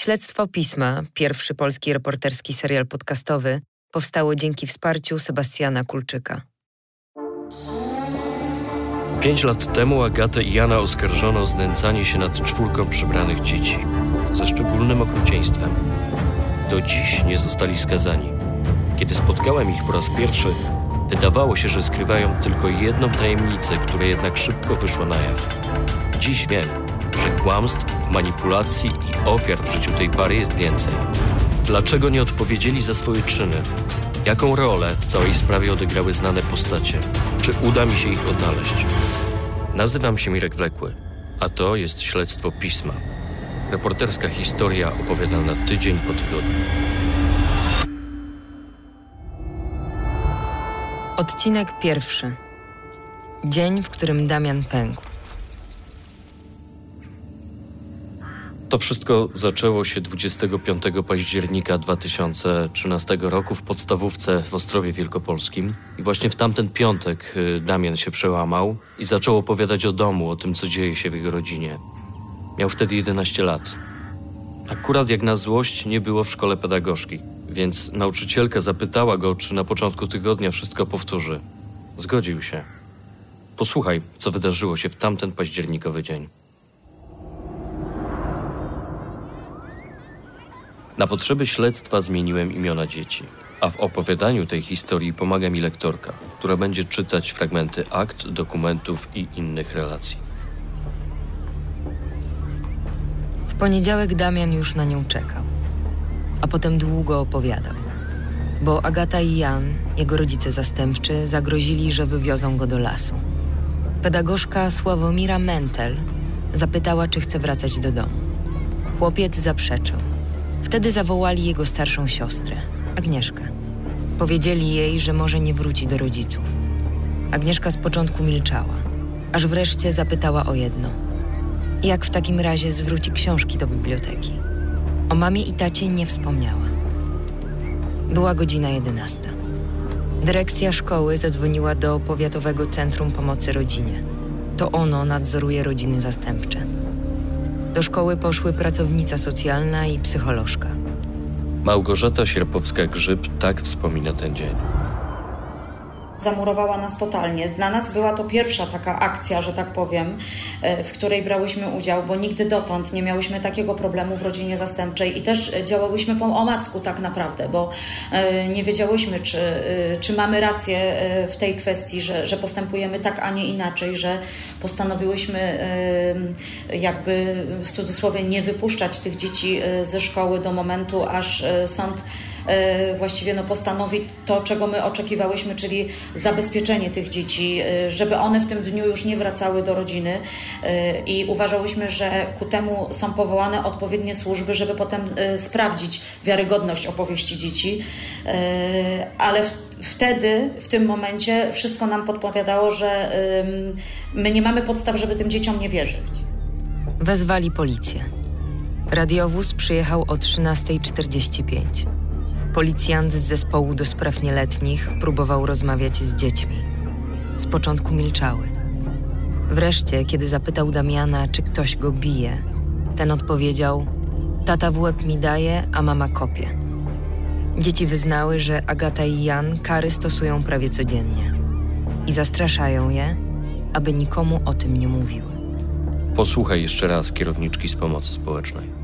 Śledztwo Pisma, pierwszy polski reporterski serial podcastowy, powstało dzięki wsparciu Sebastiana Kulczyka. Pięć lat temu Agatę i Jana oskarżono o znęcanie się nad czwórką przybranych dzieci ze szczególnym okrucieństwem. Do dziś nie zostali skazani. Kiedy spotkałem ich po raz pierwszy, wydawało się, że skrywają tylko jedną tajemnicę, która jednak szybko wyszła na jaw. Dziś wiem, że kłamstw, manipulacji i ofiar w życiu tej pary jest więcej. Dlaczego nie odpowiedzieli za swoje czyny? Jaką rolę w całej sprawie odegrały znane postacie? Czy uda mi się ich odnaleźć? Nazywam się Mirek Wlekły, a to jest śledztwo pisma. Reporterska historia opowiadana tydzień po tygodniu. Odcinek pierwszy. Dzień, w którym Damian pękł. To wszystko zaczęło się 25 października 2013 roku w podstawówce w Ostrowie Wielkopolskim. I właśnie w tamten piątek y, Damian się przełamał i zaczął opowiadać o domu, o tym, co dzieje się w jego rodzinie. Miał wtedy 11 lat. Akurat jak na złość nie było w szkole pedagogzki, więc nauczycielka zapytała go, czy na początku tygodnia wszystko powtórzy. Zgodził się. Posłuchaj, co wydarzyło się w tamten październikowy dzień. Na potrzeby śledztwa zmieniłem imiona dzieci, a w opowiadaniu tej historii pomaga mi lektorka, która będzie czytać fragmenty akt, dokumentów i innych relacji. W poniedziałek Damian już na nią czekał, a potem długo opowiadał. Bo Agata i Jan, jego rodzice zastępczy, zagrozili, że wywiozą go do lasu. Pedagogzka Sławomira Mentel zapytała, czy chce wracać do domu. Chłopiec zaprzeczył. Wtedy zawołali jego starszą siostrę, Agnieszkę. Powiedzieli jej, że może nie wróci do rodziców. Agnieszka z początku milczała, aż wreszcie zapytała o jedno. Jak w takim razie zwróci książki do biblioteki? O mamie i tacie nie wspomniała. Była godzina jedenasta. Dyrekcja szkoły zadzwoniła do Powiatowego Centrum Pomocy Rodzinie. To ono nadzoruje rodziny zastępcze. Do szkoły poszły pracownica socjalna i psycholożka. Małgorzata Sierpowska-Grzyb tak wspomina ten dzień zamurowała nas totalnie. Dla nas była to pierwsza taka akcja, że tak powiem, e, w której brałyśmy udział, bo nigdy dotąd nie miałyśmy takiego problemu w rodzinie zastępczej i też działałyśmy po omacku tak naprawdę, bo e, nie wiedziałyśmy, czy, e, czy mamy rację w tej kwestii, że, że postępujemy tak, a nie inaczej, że postanowiłyśmy jakby w cudzysłowie nie wypuszczać tych dzieci ze szkoły do momentu, aż sąd właściwie no, postanowi to, czego my oczekiwałyśmy, czyli zabezpieczenie tych dzieci, e, żeby one w tym dniu już nie wracały do rodziny e, i uważałyśmy, że ku temu są powołane odpowiednie służby, żeby potem sprawdzić wiarygodność opowieści dzieci, ale wtedy, w tym momencie wszystko nam podpowiadało, że my nie mamy podstaw, żeby tym dzieciom nie wierzyć. Wezwali policję. Radiowóz przyjechał o 13.45. Policjant z zespołu do spraw nieletnich próbował rozmawiać z dziećmi. Z początku milczały. Wreszcie, kiedy zapytał Damiana, czy ktoś go bije, ten odpowiedział: Tata w łeb mi daje, a mama kopie. Dzieci wyznały, że Agata i Jan kary stosują prawie codziennie i zastraszają je, aby nikomu o tym nie mówiły. Posłuchaj jeszcze raz kierowniczki z pomocy społecznej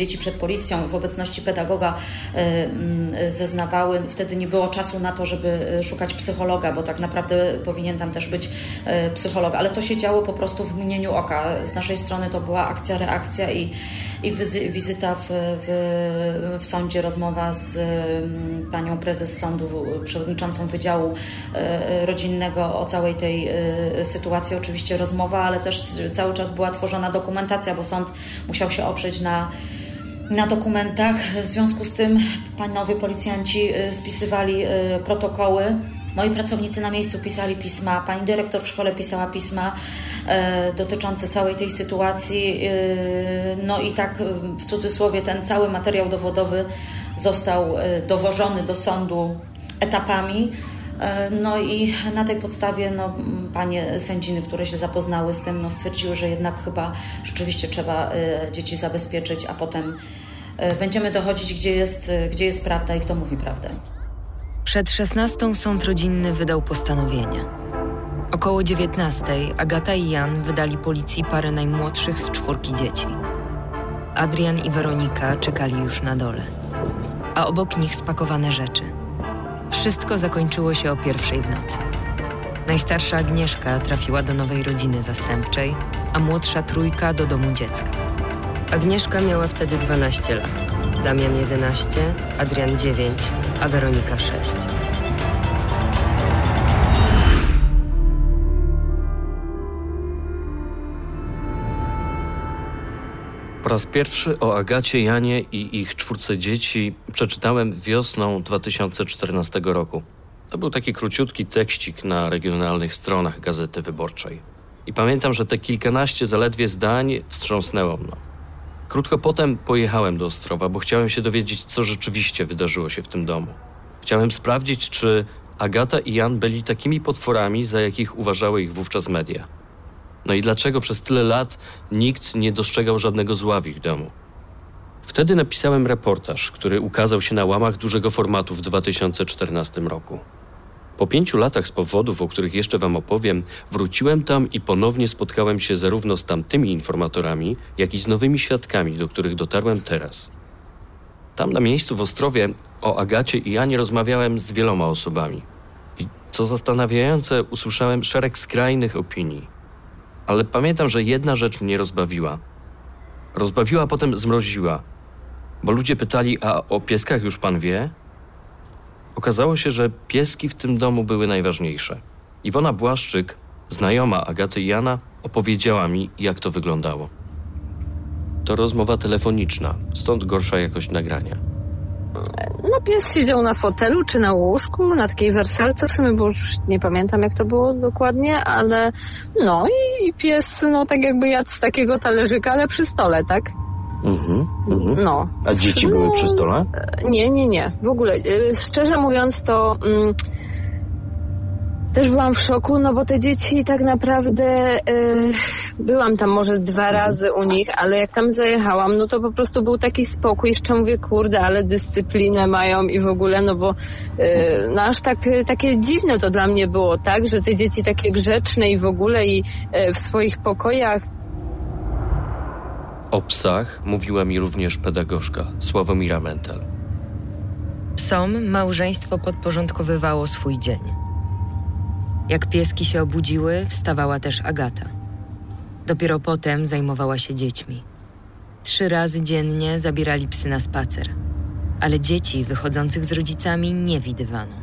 dzieci przed policją w obecności pedagoga e, mm, zeznawały. Wtedy nie było czasu na to, żeby e, szukać psychologa, bo tak naprawdę powinien tam też być e, psycholog, ale to się działo po prostu w mgnieniu oka. Z naszej strony to była akcja, reakcja i, i wizyta w, w, w sądzie, rozmowa z mm, panią prezes sądu, przewodniczącą Wydziału Rodzinnego o całej tej sytuacji. Oczywiście rozmowa, ale też cały czas była tworzona dokumentacja, bo sąd musiał się oprzeć na na dokumentach. W związku z tym panowie policjanci y, spisywali y, protokoły. Moi pracownicy na miejscu pisali pisma, pani dyrektor w szkole pisała pisma y, dotyczące całej tej sytuacji. No i tak w cudzysłowie ten cały materiał dowodowy został dowożony do sądu etapami. E, no i na tej podstawie no, panie sędziny, które się zapoznały z tym, no, stwierdziły, że jednak chyba rzeczywiście trzeba e, dzieci zabezpieczyć, a potem e, będziemy dochodzić, gdzie jest, gdzie jest prawda i kto mówi prawdę. Przed 16 sąd rodzinny wydał postanowienie. Około 19 Agata i Jan wydali policji parę najmłodszych z czwórki dzieci. Adrian i Weronika czekali już na dole, a obok nich spakowane rzeczy – wszystko zakończyło się o pierwszej w nocy. Najstarsza Agnieszka trafiła do nowej rodziny zastępczej, a młodsza trójka do domu dziecka. Agnieszka miała wtedy 12 lat, Damian 11, Adrian 9, a Weronika 6. Po raz pierwszy o Agacie, Janie i ich czwórce dzieci przeczytałem wiosną 2014 roku. To był taki króciutki tekścik na regionalnych stronach Gazety Wyborczej. I pamiętam, że te kilkanaście zaledwie zdań wstrząsnęło mną. Krótko potem pojechałem do Ostrowa, bo chciałem się dowiedzieć, co rzeczywiście wydarzyło się w tym domu. Chciałem sprawdzić, czy Agata i Jan byli takimi potworami, za jakich uważały ich wówczas media. No i dlaczego przez tyle lat nikt nie dostrzegał żadnego zła w ich domu? Wtedy napisałem reportaż, który ukazał się na łamach dużego formatu w 2014 roku. Po pięciu latach z powodów, o których jeszcze Wam opowiem, wróciłem tam i ponownie spotkałem się zarówno z tamtymi informatorami, jak i z nowymi świadkami, do których dotarłem teraz. Tam na miejscu w Ostrowie o Agacie i Janie rozmawiałem z wieloma osobami. I co zastanawiające, usłyszałem szereg skrajnych opinii ale pamiętam, że jedna rzecz mnie rozbawiła. Rozbawiła, potem zmroziła, bo ludzie pytali, a o pieskach już pan wie? Okazało się, że pieski w tym domu były najważniejsze. Iwona Błaszczyk, znajoma Agaty i Jana, opowiedziała mi, jak to wyglądało. To rozmowa telefoniczna, stąd gorsza jakość nagrania. No pies siedział na fotelu czy na łóżku, na takiej wersalce w sumie, bo już nie pamiętam jak to było dokładnie, ale no i pies no tak jakby jadł z takiego talerzyka, ale przy stole, tak? Mhm, mhm. No. A dzieci no, były przy stole? Nie, nie, nie. W ogóle, y, szczerze mówiąc to... Mm, też byłam w szoku, no bo te dzieci tak naprawdę yy, byłam tam może dwa razy u nich, ale jak tam zajechałam, no to po prostu był taki spokój, jeszcze mówię, kurde, ale dyscyplinę mają i w ogóle, no bo yy, no aż tak, takie dziwne to dla mnie było, tak, że te dzieci takie grzeczne i w ogóle i yy, w swoich pokojach. O psach mówiła mi również pedagogzka Sławomira Mentel. Psom małżeństwo podporządkowywało swój dzień. Jak pieski się obudziły, wstawała też Agata. Dopiero potem zajmowała się dziećmi. Trzy razy dziennie zabierali psy na spacer, ale dzieci wychodzących z rodzicami nie widywano.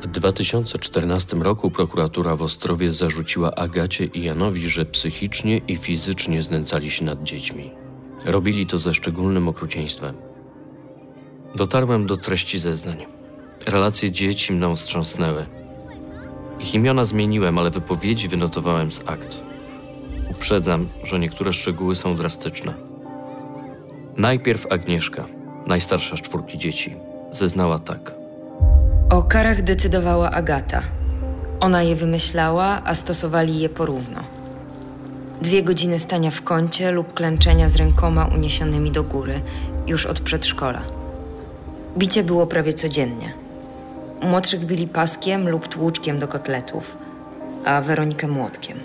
W 2014 roku prokuratura w Ostrowie zarzuciła Agacie i Janowi, że psychicznie i fizycznie znęcali się nad dziećmi. Robili to ze szczególnym okrucieństwem. Dotarłem do treści zeznań. Relacje dzieci mną wstrząsnęły. Ich imiona zmieniłem, ale wypowiedzi wynotowałem z akt. Uprzedzam, że niektóre szczegóły są drastyczne. Najpierw Agnieszka, najstarsza z czwórki dzieci, zeznała tak. O karach decydowała Agata. Ona je wymyślała, a stosowali je porówno. Dwie godziny stania w kącie lub klęczenia z rękoma uniesionymi do góry, już od przedszkola. Bicie było prawie codziennie. Młodszych bili paskiem lub tłuczkiem do kotletów, a Weronikę młotkiem.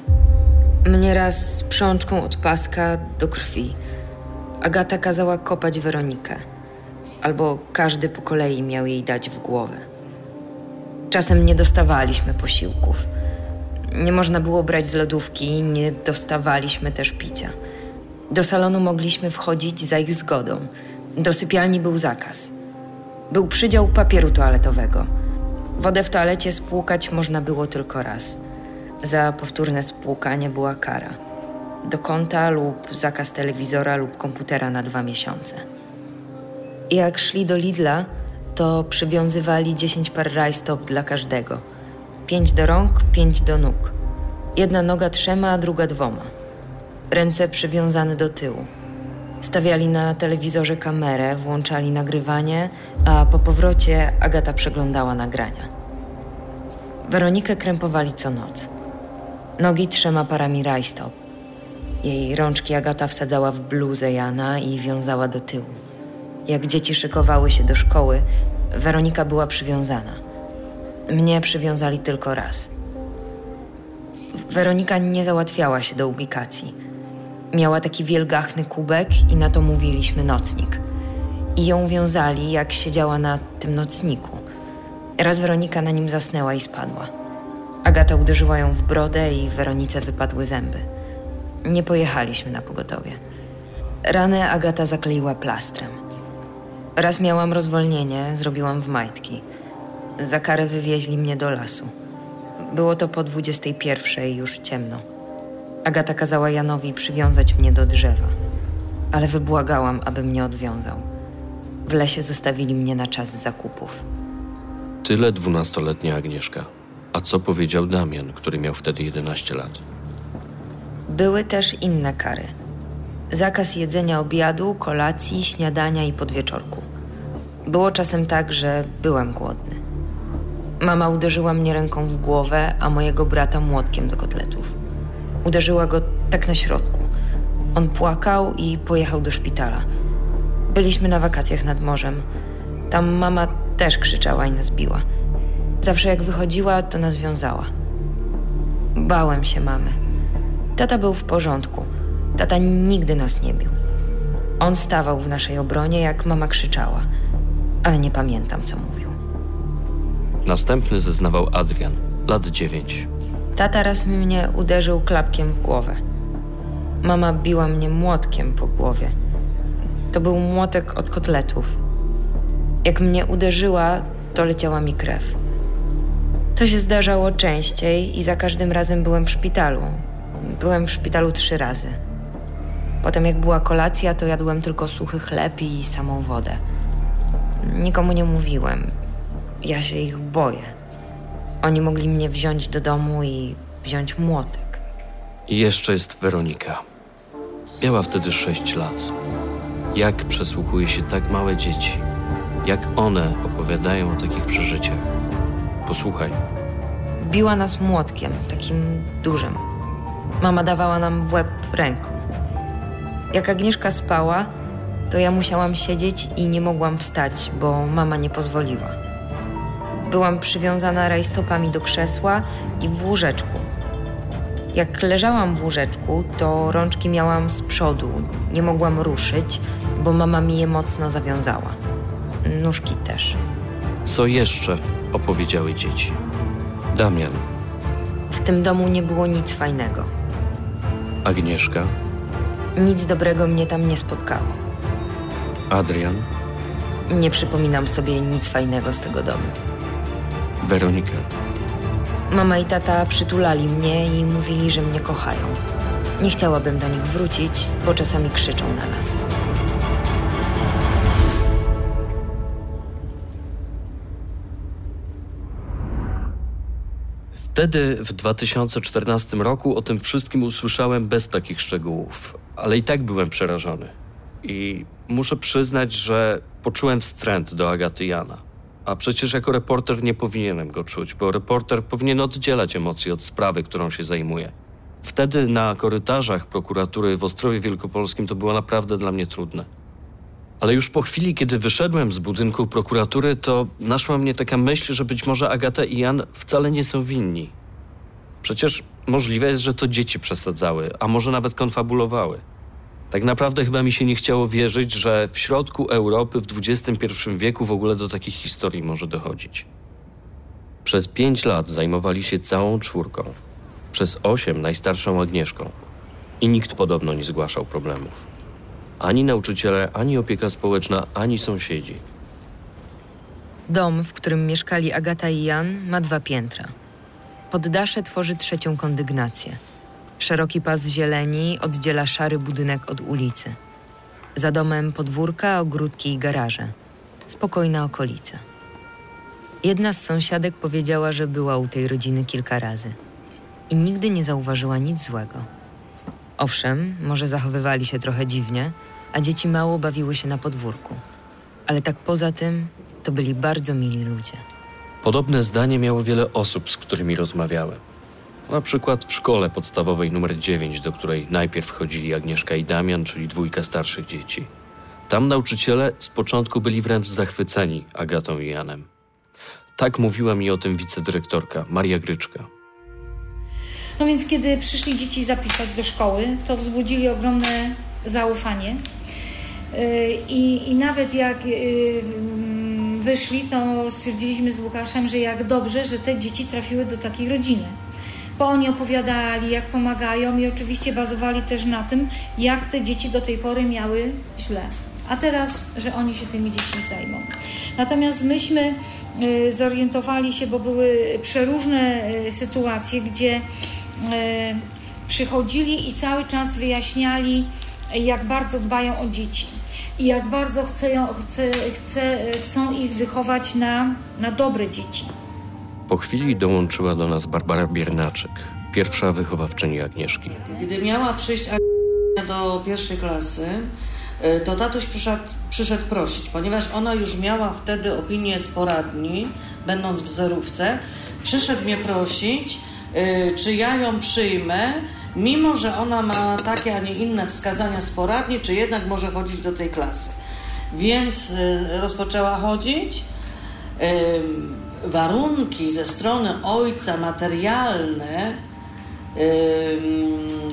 Mnie raz z przączką od paska do krwi. Agata kazała kopać Weronikę, albo każdy po kolei miał jej dać w głowę. Czasem nie dostawaliśmy posiłków – nie można było brać z lodówki, nie dostawaliśmy też picia. Do salonu mogliśmy wchodzić za ich zgodą. Do sypialni był zakaz. Był przydział papieru toaletowego. Wodę w toalecie spłukać można było tylko raz. Za powtórne spłukanie była kara. Do konta lub zakaz telewizora lub komputera na dwa miesiące. Jak szli do Lidla, to przywiązywali 10 par rajstop dla każdego – Pięć do rąk, pięć do nóg. Jedna noga trzema, a druga dwoma. Ręce przywiązane do tyłu. Stawiali na telewizorze kamerę, włączali nagrywanie, a po powrocie Agata przeglądała nagrania. Weronikę krępowali co noc. Nogi trzema parami rajstop. Jej rączki Agata wsadzała w bluzę Jana i wiązała do tyłu. Jak dzieci szykowały się do szkoły, Weronika była przywiązana. Mnie przywiązali tylko raz. Weronika nie załatwiała się do ubikacji. Miała taki wielgachny kubek i na to mówiliśmy nocnik. I ją wiązali, jak siedziała na tym nocniku. Raz Weronika na nim zasnęła i spadła. Agata uderzyła ją w brodę i Weronice wypadły zęby. Nie pojechaliśmy na pogotowie. Ranę Agata zakleiła plastrem. Raz miałam rozwolnienie, zrobiłam w majtki. Za karę wywieźli mnie do lasu. Było to po 21, już ciemno. Agata kazała Janowi przywiązać mnie do drzewa, ale wybłagałam, aby mnie odwiązał. W lesie zostawili mnie na czas zakupów. Tyle dwunastoletnia Agnieszka. A co powiedział Damian, który miał wtedy 11 lat? Były też inne kary. Zakaz jedzenia obiadu, kolacji, śniadania i podwieczorku. Było czasem tak, że byłem głodny. Mama uderzyła mnie ręką w głowę, a mojego brata młotkiem do kotletów. Uderzyła go tak na środku. On płakał i pojechał do szpitala. Byliśmy na wakacjach nad morzem. Tam mama też krzyczała i nas biła. Zawsze jak wychodziła, to nas wiązała. Bałem się mamy. Tata był w porządku. Tata nigdy nas nie bił. On stawał w naszej obronie, jak mama krzyczała, ale nie pamiętam, co mówił. Następny zeznawał Adrian, lat 9. Tata raz mnie uderzył klapkiem w głowę. Mama biła mnie młotkiem po głowie. To był młotek od kotletów. Jak mnie uderzyła, to leciała mi krew. To się zdarzało częściej i za każdym razem byłem w szpitalu. Byłem w szpitalu trzy razy. Potem, jak była kolacja, to jadłem tylko suchy chleb i samą wodę. Nikomu nie mówiłem. Ja się ich boję. Oni mogli mnie wziąć do domu i wziąć młotek. I jeszcze jest Weronika. Miała wtedy 6 lat. Jak przesłuchuje się tak małe dzieci? Jak one opowiadają o takich przeżyciach? Posłuchaj. Biła nas młotkiem, takim dużym. Mama dawała nam w łeb ręką. Jak Agnieszka spała, to ja musiałam siedzieć i nie mogłam wstać, bo mama nie pozwoliła. Byłam przywiązana rajstopami do krzesła i w łóżeczku. Jak leżałam w łóżeczku, to rączki miałam z przodu. Nie mogłam ruszyć, bo mama mi je mocno zawiązała. Nóżki też. Co jeszcze opowiedziały dzieci? Damian, W tym domu nie było nic fajnego. Agnieszka, Nic dobrego mnie tam nie spotkało. Adrian, Nie przypominam sobie nic fajnego z tego domu. Weronika. Mama i tata przytulali mnie i mówili, że mnie kochają. Nie chciałabym do nich wrócić, bo czasami krzyczą na nas. Wtedy, w 2014 roku, o tym wszystkim usłyszałem bez takich szczegółów, ale i tak byłem przerażony. I muszę przyznać, że poczułem wstręt do Agaty Jana. A przecież jako reporter nie powinienem go czuć, bo reporter powinien oddzielać emocje od sprawy, którą się zajmuje. Wtedy na korytarzach prokuratury w Ostrowie Wielkopolskim to było naprawdę dla mnie trudne. Ale już po chwili, kiedy wyszedłem z budynku prokuratury, to naszła mnie taka myśl, że być może Agata i Jan wcale nie są winni. Przecież możliwe jest, że to dzieci przesadzały, a może nawet konfabulowały. Tak naprawdę chyba mi się nie chciało wierzyć, że w środku Europy w XXI wieku w ogóle do takich historii może dochodzić. Przez pięć lat zajmowali się całą czwórką. Przez osiem najstarszą Agnieszką. I nikt podobno nie zgłaszał problemów. Ani nauczyciele, ani opieka społeczna, ani sąsiedzi. Dom, w którym mieszkali Agata i Jan, ma dwa piętra. Poddasze tworzy trzecią kondygnację. Szeroki pas zieleni oddziela szary budynek od ulicy. Za domem podwórka, ogródki i garaże. Spokojna okolica. Jedna z sąsiadek powiedziała, że była u tej rodziny kilka razy i nigdy nie zauważyła nic złego. Owszem, może zachowywali się trochę dziwnie, a dzieci mało bawiły się na podwórku. Ale tak poza tym, to byli bardzo mili ludzie. Podobne zdanie miało wiele osób, z którymi rozmawiałem. Na przykład w szkole podstawowej numer 9, do której najpierw chodzili Agnieszka i Damian, czyli dwójka starszych dzieci. Tam nauczyciele z początku byli wręcz zachwyceni Agatą i Janem. Tak mówiła mi o tym wicedyrektorka Maria Gryczka. No więc kiedy przyszli dzieci zapisać do szkoły, to wzbudzili ogromne zaufanie. Yy, I, i nawet jak yy, wyszli, to stwierdziliśmy z Łukaszem, że jak dobrze, że te dzieci trafiły do takiej rodziny. Bo oni opowiadali, jak pomagają i oczywiście bazowali też na tym, jak te dzieci do tej pory miały źle. A teraz, że oni się tymi dziećmi zajmą. Natomiast myśmy yy, zorientowali się, bo były przeróżne sytuacje, gdzie przychodzili i cały czas wyjaśniali, jak bardzo dbają o dzieci i jak bardzo chcą, chcą ich wychować na, na dobre dzieci. Po chwili dołączyła do nas Barbara Biernaczek, pierwsza wychowawczyni Agnieszki. Gdy miała przyjść do pierwszej klasy, y, to tatuś przyszedł, przyszedł prosić, ponieważ ona już miała wtedy opinię z poradni, będąc w zerówce, przyszedł mnie prosić, y, czy ja ją przyjmę, mimo że ona ma takie, a nie inne wskazania z poradni, czy jednak może chodzić do tej klasy. Więc y, rozpoczęła chodzić. Warunki ze strony ojca materialne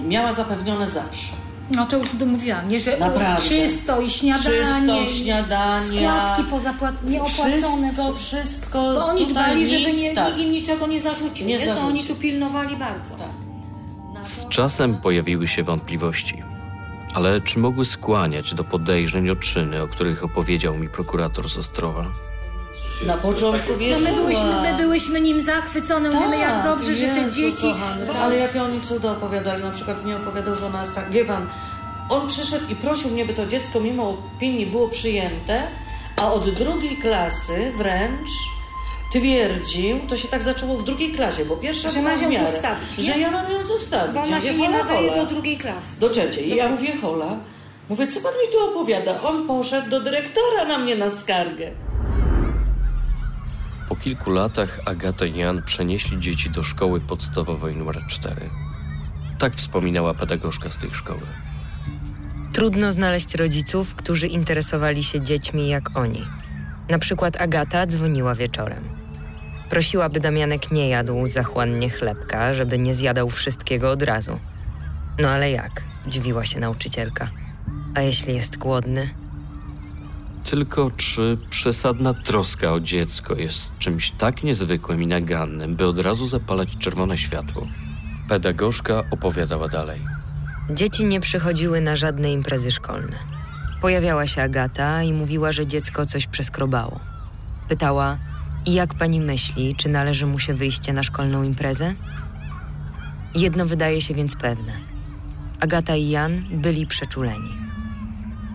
miała zapewnione zawsze. No to już mówiłam, nie, że Naprawdę. czysto i śniadanie, czysto, śniadania, składki pozapłat, nieopłacone. Wszystko, wszystko Bo oni dbali, żeby nie, tak. nikt im niczego nie zarzucił. Nie Nie, zarzucił. To oni tu pilnowali bardzo. Tak. Z czasem pojawiły się wątpliwości. Ale czy mogły skłaniać do podejrzeń o czyny, o których opowiedział mi prokurator z Ostrowa? Na początku No wierzyła. my, byłyśmy, my byłyśmy nim zachwycone, mówimy jak dobrze, że te Tak, Jezu, dzieci... Kochany, bo- ale jakie oni cuda opowiadali. Na przykład mnie opowiadał, że ona jest tak, wie pan, on przyszedł i prosił mnie, by to dziecko mimo opinii było przyjęte, a od drugiej klasy wręcz twierdził, to się tak zaczęło w drugiej klasie, bo pierwsza Że w ją miarę, zostawić? Że ja mam ją zostawić. Bo ona się nie nadaje do drugiej klasy. Do trzeciej. I ja mówię, hola, mówię, co pan mi tu opowiada? On poszedł do dyrektora na mnie na skargę. Po kilku latach Agata i Jan przenieśli dzieci do szkoły podstawowej nr 4. Tak wspominała pedagogzka z tej szkoły. Trudno znaleźć rodziców, którzy interesowali się dziećmi jak oni. Na przykład Agata dzwoniła wieczorem. Prosiła, by Damianek nie jadł zachłannie chlebka, żeby nie zjadał wszystkiego od razu. No ale jak? Dziwiła się nauczycielka. A jeśli jest głodny? Tylko czy przesadna troska o dziecko jest czymś tak niezwykłym i nagannym, by od razu zapalać czerwone światło? Pedagogzka opowiadała dalej. Dzieci nie przychodziły na żadne imprezy szkolne. Pojawiała się Agata i mówiła, że dziecko coś przeskrobało. Pytała, i jak pani myśli, czy należy mu się wyjście na szkolną imprezę? Jedno wydaje się więc pewne. Agata i Jan byli przeczuleni.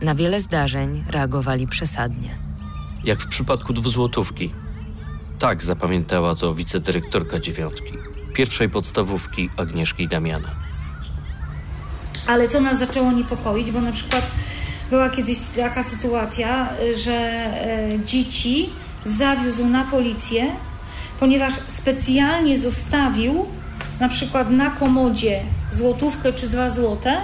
Na wiele zdarzeń reagowali przesadnie. Jak w przypadku dwuzłotówki. Tak zapamiętała to wicedyrektorka dziewiątki, pierwszej podstawówki Agnieszki i Damiana. Ale co nas zaczęło niepokoić, bo na przykład była kiedyś taka sytuacja, że e, dzieci zawiózł na policję, ponieważ specjalnie zostawił na przykład na komodzie złotówkę czy dwa złote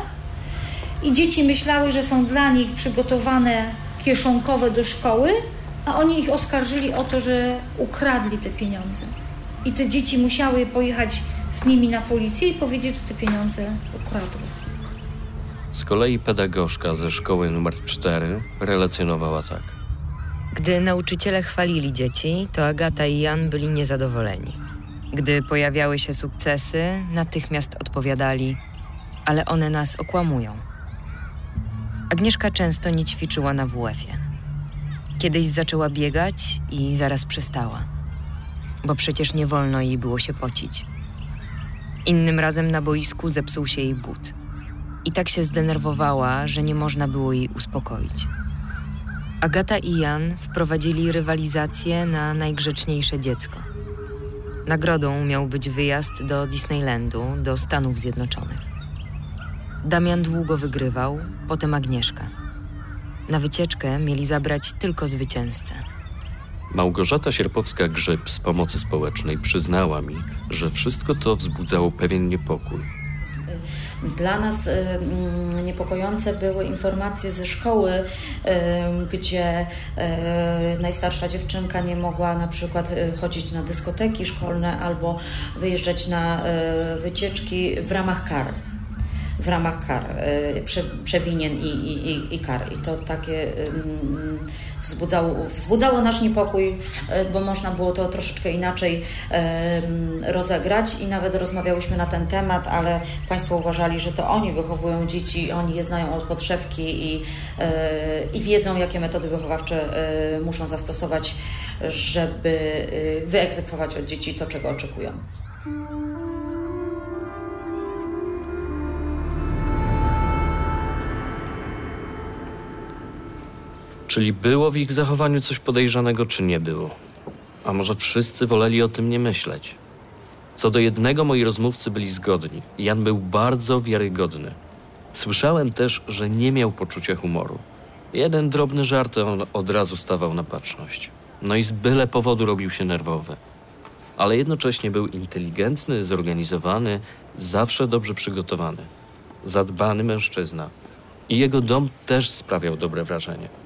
i dzieci myślały, że są dla nich przygotowane kieszonkowe do szkoły, a oni ich oskarżyli o to, że ukradli te pieniądze. I te dzieci musiały pojechać z nimi na policję i powiedzieć, że te pieniądze ukradły. Z kolei pedagogzka ze szkoły nr 4 relacjonowała tak. Gdy nauczyciele chwalili dzieci, to Agata i Jan byli niezadowoleni. Gdy pojawiały się sukcesy, natychmiast odpowiadali, ale one nas okłamują. Agnieszka często nie ćwiczyła na WF-ie. Kiedyś zaczęła biegać i zaraz przestała, bo przecież nie wolno jej było się pocić. Innym razem na boisku zepsuł się jej but. I tak się zdenerwowała, że nie można było jej uspokoić. Agata i Jan wprowadzili rywalizację na najgrzeczniejsze dziecko. Nagrodą miał być wyjazd do Disneylandu, do Stanów Zjednoczonych. Damian długo wygrywał, potem Agnieszka. Na wycieczkę mieli zabrać tylko zwycięzcę. Małgorzata Sierpowska-Grzyb z pomocy społecznej przyznała mi, że wszystko to wzbudzało pewien niepokój. Dla nas niepokojące były informacje ze szkoły, y, gdzie y, najstarsza dziewczynka nie mogła na przykład y, chodzić na dyskoteki szkolne albo wyjeżdżać na y, wycieczki w ramach kar. W ramach kar, y, prze, przewinien i, i, i- kar. I to takie wzbudzało, wzbudzało nasz niepokój, y, bo można było to troszeczkę inaczej rozegrać i nawet rozmawiałyśmy na ten temat, ale Państwo uważali, że to oni wychowują dzieci, oni je znają od podszewki i, y, i wiedzą, jakie metody wychowawcze muszą zastosować, żeby y, wyegzekwować od dzieci to, czego oczekują. Czyli było w ich zachowaniu coś podejrzanego, czy nie było? A może wszyscy woleli o tym nie myśleć? Co do jednego moi rozmówcy byli zgodni. Jan był bardzo wiarygodny. Słyszałem też, że nie miał poczucia humoru. Jeden drobny żart on od razu stawał na baczność. No i z byle powodu robił się nerwowy. Ale jednocześnie był inteligentny, zorganizowany, zawsze dobrze przygotowany. Zadbany mężczyzna. I jego dom też sprawiał dobre wrażenie.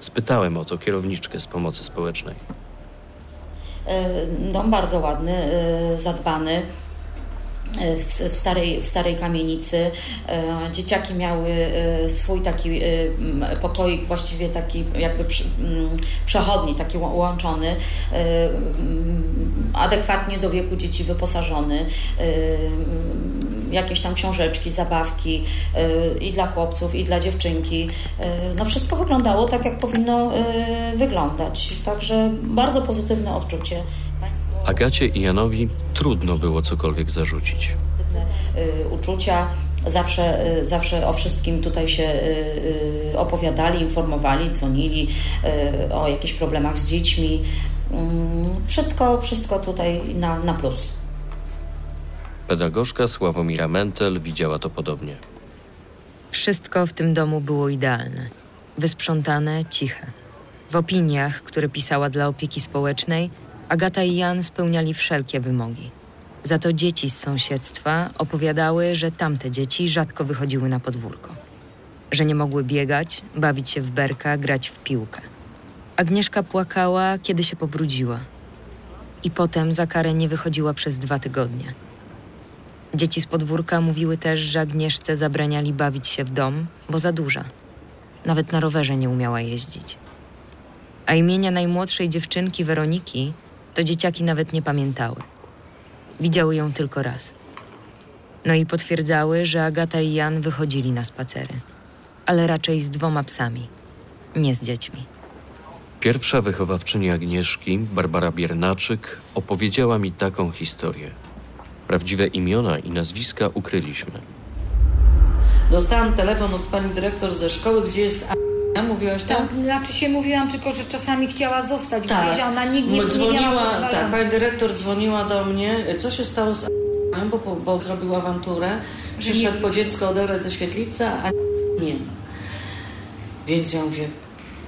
Spytałem o to kierowniczkę z pomocy społecznej. E, Dom bardzo ładny, e, zadbany. W, starej, w starej kamienicy. E, Dzieciaki miały e, swój taki e, pokoik, właściwie taki jakby przechodni, taki łączony, adekwatnie do wieku dzieci wyposażony. Jakieś tam książeczki, zabawki i dla chłopców, i dla dziewczynki. No wszystko wyglądało tak, jak powinno wyglądać. Także bardzo pozytywne odczucie. Agacie i Janowi trudno było cokolwiek zarzucić. y, uczucia. Zawsze, y, zawsze o wszystkim tutaj się y, opowiadali, informowali, dzwonili o jakichś problemach z dziećmi. Mm, Wszystko, wszystko tutaj na, na plus. Pedagogzka Sławomira Mentel widziała to podobnie. Wszystko w tym domu było idealne. Wysprzątane, ciche. W opiniach, które pisała dla opieki społecznej, Agata i Jan spełniali wszelkie wymogi. Za to dzieci z sąsiedztwa opowiadały, że tamte dzieci rzadko wychodziły na podwórko. Że nie mogły biegać, bawić się w berka, grać w piłkę. Agnieszka płakała, kiedy się pobrudziła. I potem za karę nie wychodziła przez dwa tygodnie. Dzieci z podwórka mówiły też, że Agnieszce zabraniali bawić się w dom, bo za duża. Nawet na rowerze nie umiała jeździć. A imienia najmłodszej dziewczynki Weroniki to dzieciaki nawet nie pamiętały. Widziały ją tylko raz. No i potwierdzały, że Agata i Jan wychodzili na spacery, ale raczej z dwoma psami, nie z dziećmi. Pierwsza wychowawczyni Agnieszki, Barbara Biernaczyk, opowiedziała mi taką historię. Prawdziwe imiona i nazwiska ukryliśmy. Dostałam telefon od pani dyrektor ze szkoły, gdzie jest Mówiłaś tam? Tak, znaczy się mówiłam tylko, że czasami chciała zostać Tak. gdzieś, ona nikt nie, nie miała dzwoniła, pozwolenia. tak, pani dyrektor dzwoniła do mnie, co się stało z Anią, bo, bo zrobił awanturę. Przyszedł po dziecko odebrać ze świetlicy, a nie ma. Więc ja mówię,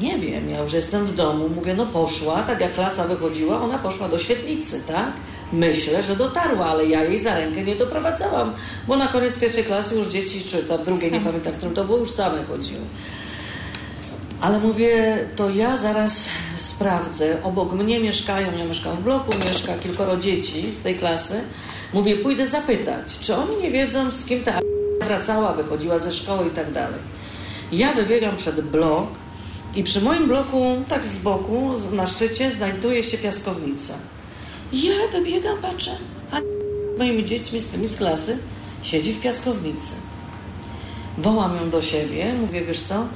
nie wiem, ja już jestem w domu. Mówię, no poszła, tak jak klasa wychodziła, ona poszła do świetlicy, tak? Myślę, że dotarła, ale ja jej za rękę nie doprowadzałam, bo na koniec pierwszej klasy już dzieci, czy tam drugiej, nie pamiętam, w którym to było, już same chodziły. Ale mówię, to ja zaraz sprawdzę. Obok mnie mieszkają, ja mieszkam w bloku, mieszka kilkoro dzieci z tej klasy. Mówię, pójdę zapytać, czy oni nie wiedzą, z kim ta wracała, wychodziła ze szkoły i tak dalej. Ja wybiegam przed blok i przy moim bloku, tak z boku, na szczycie, znajduje się piaskownica. Ja wybiegam, patrzę, a z moimi dziećmi, z tymi z klasy, siedzi w piaskownicy. Wołam ją do siebie, mówię, wiesz co,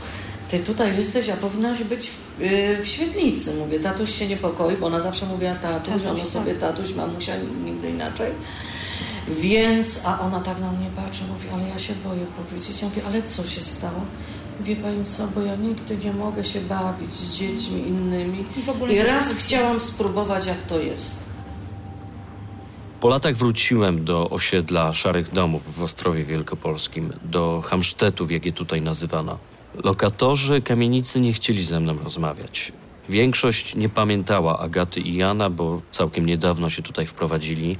ty tutaj jesteś, a powinnaś być w, yy, w świetlicy. Mówię, tatuś się niepokoi, bo ona zawsze mówiła tatuś, Tatuś, ona tak. sobie tatuś, mamusia, nigdy inaczej. Więc, a ona tak na mnie patrzy, mówi, ale ja się boję powiedzieć. Ja mówię, ale co się stało? Wie pani co, bo ja nigdy nie mogę się bawić z dziećmi innymi. I w ogóle I raz chciałam spróbować, jak to jest. Po latach wróciłem do osiedla Szarych Domów w Ostrowie Wielkopolskim, do Hamsztetów, jak je tutaj nazywano. Lokatorzy kamienicy nie chcieli ze mną rozmawiać. Większość nie pamiętała Agaty i Jana, bo całkiem niedawno się tutaj wprowadzili.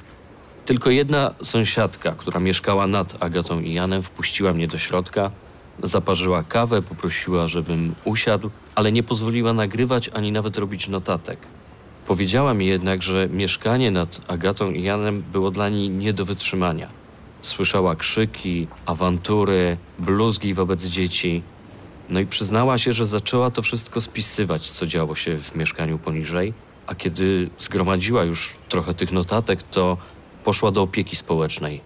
Tylko jedna sąsiadka, która mieszkała nad Agatą i Janem, wpuściła mnie do środka, zaparzyła kawę, poprosiła, żebym usiadł, ale nie pozwoliła nagrywać ani nawet robić notatek. Powiedziała mi jednak, że mieszkanie nad Agatą i Janem było dla niej nie do wytrzymania. Słyszała krzyki, awantury, bluzgi wobec dzieci. No i przyznała się, że zaczęła to wszystko spisywać, co działo się w mieszkaniu poniżej, a kiedy zgromadziła już trochę tych notatek, to poszła do opieki społecznej.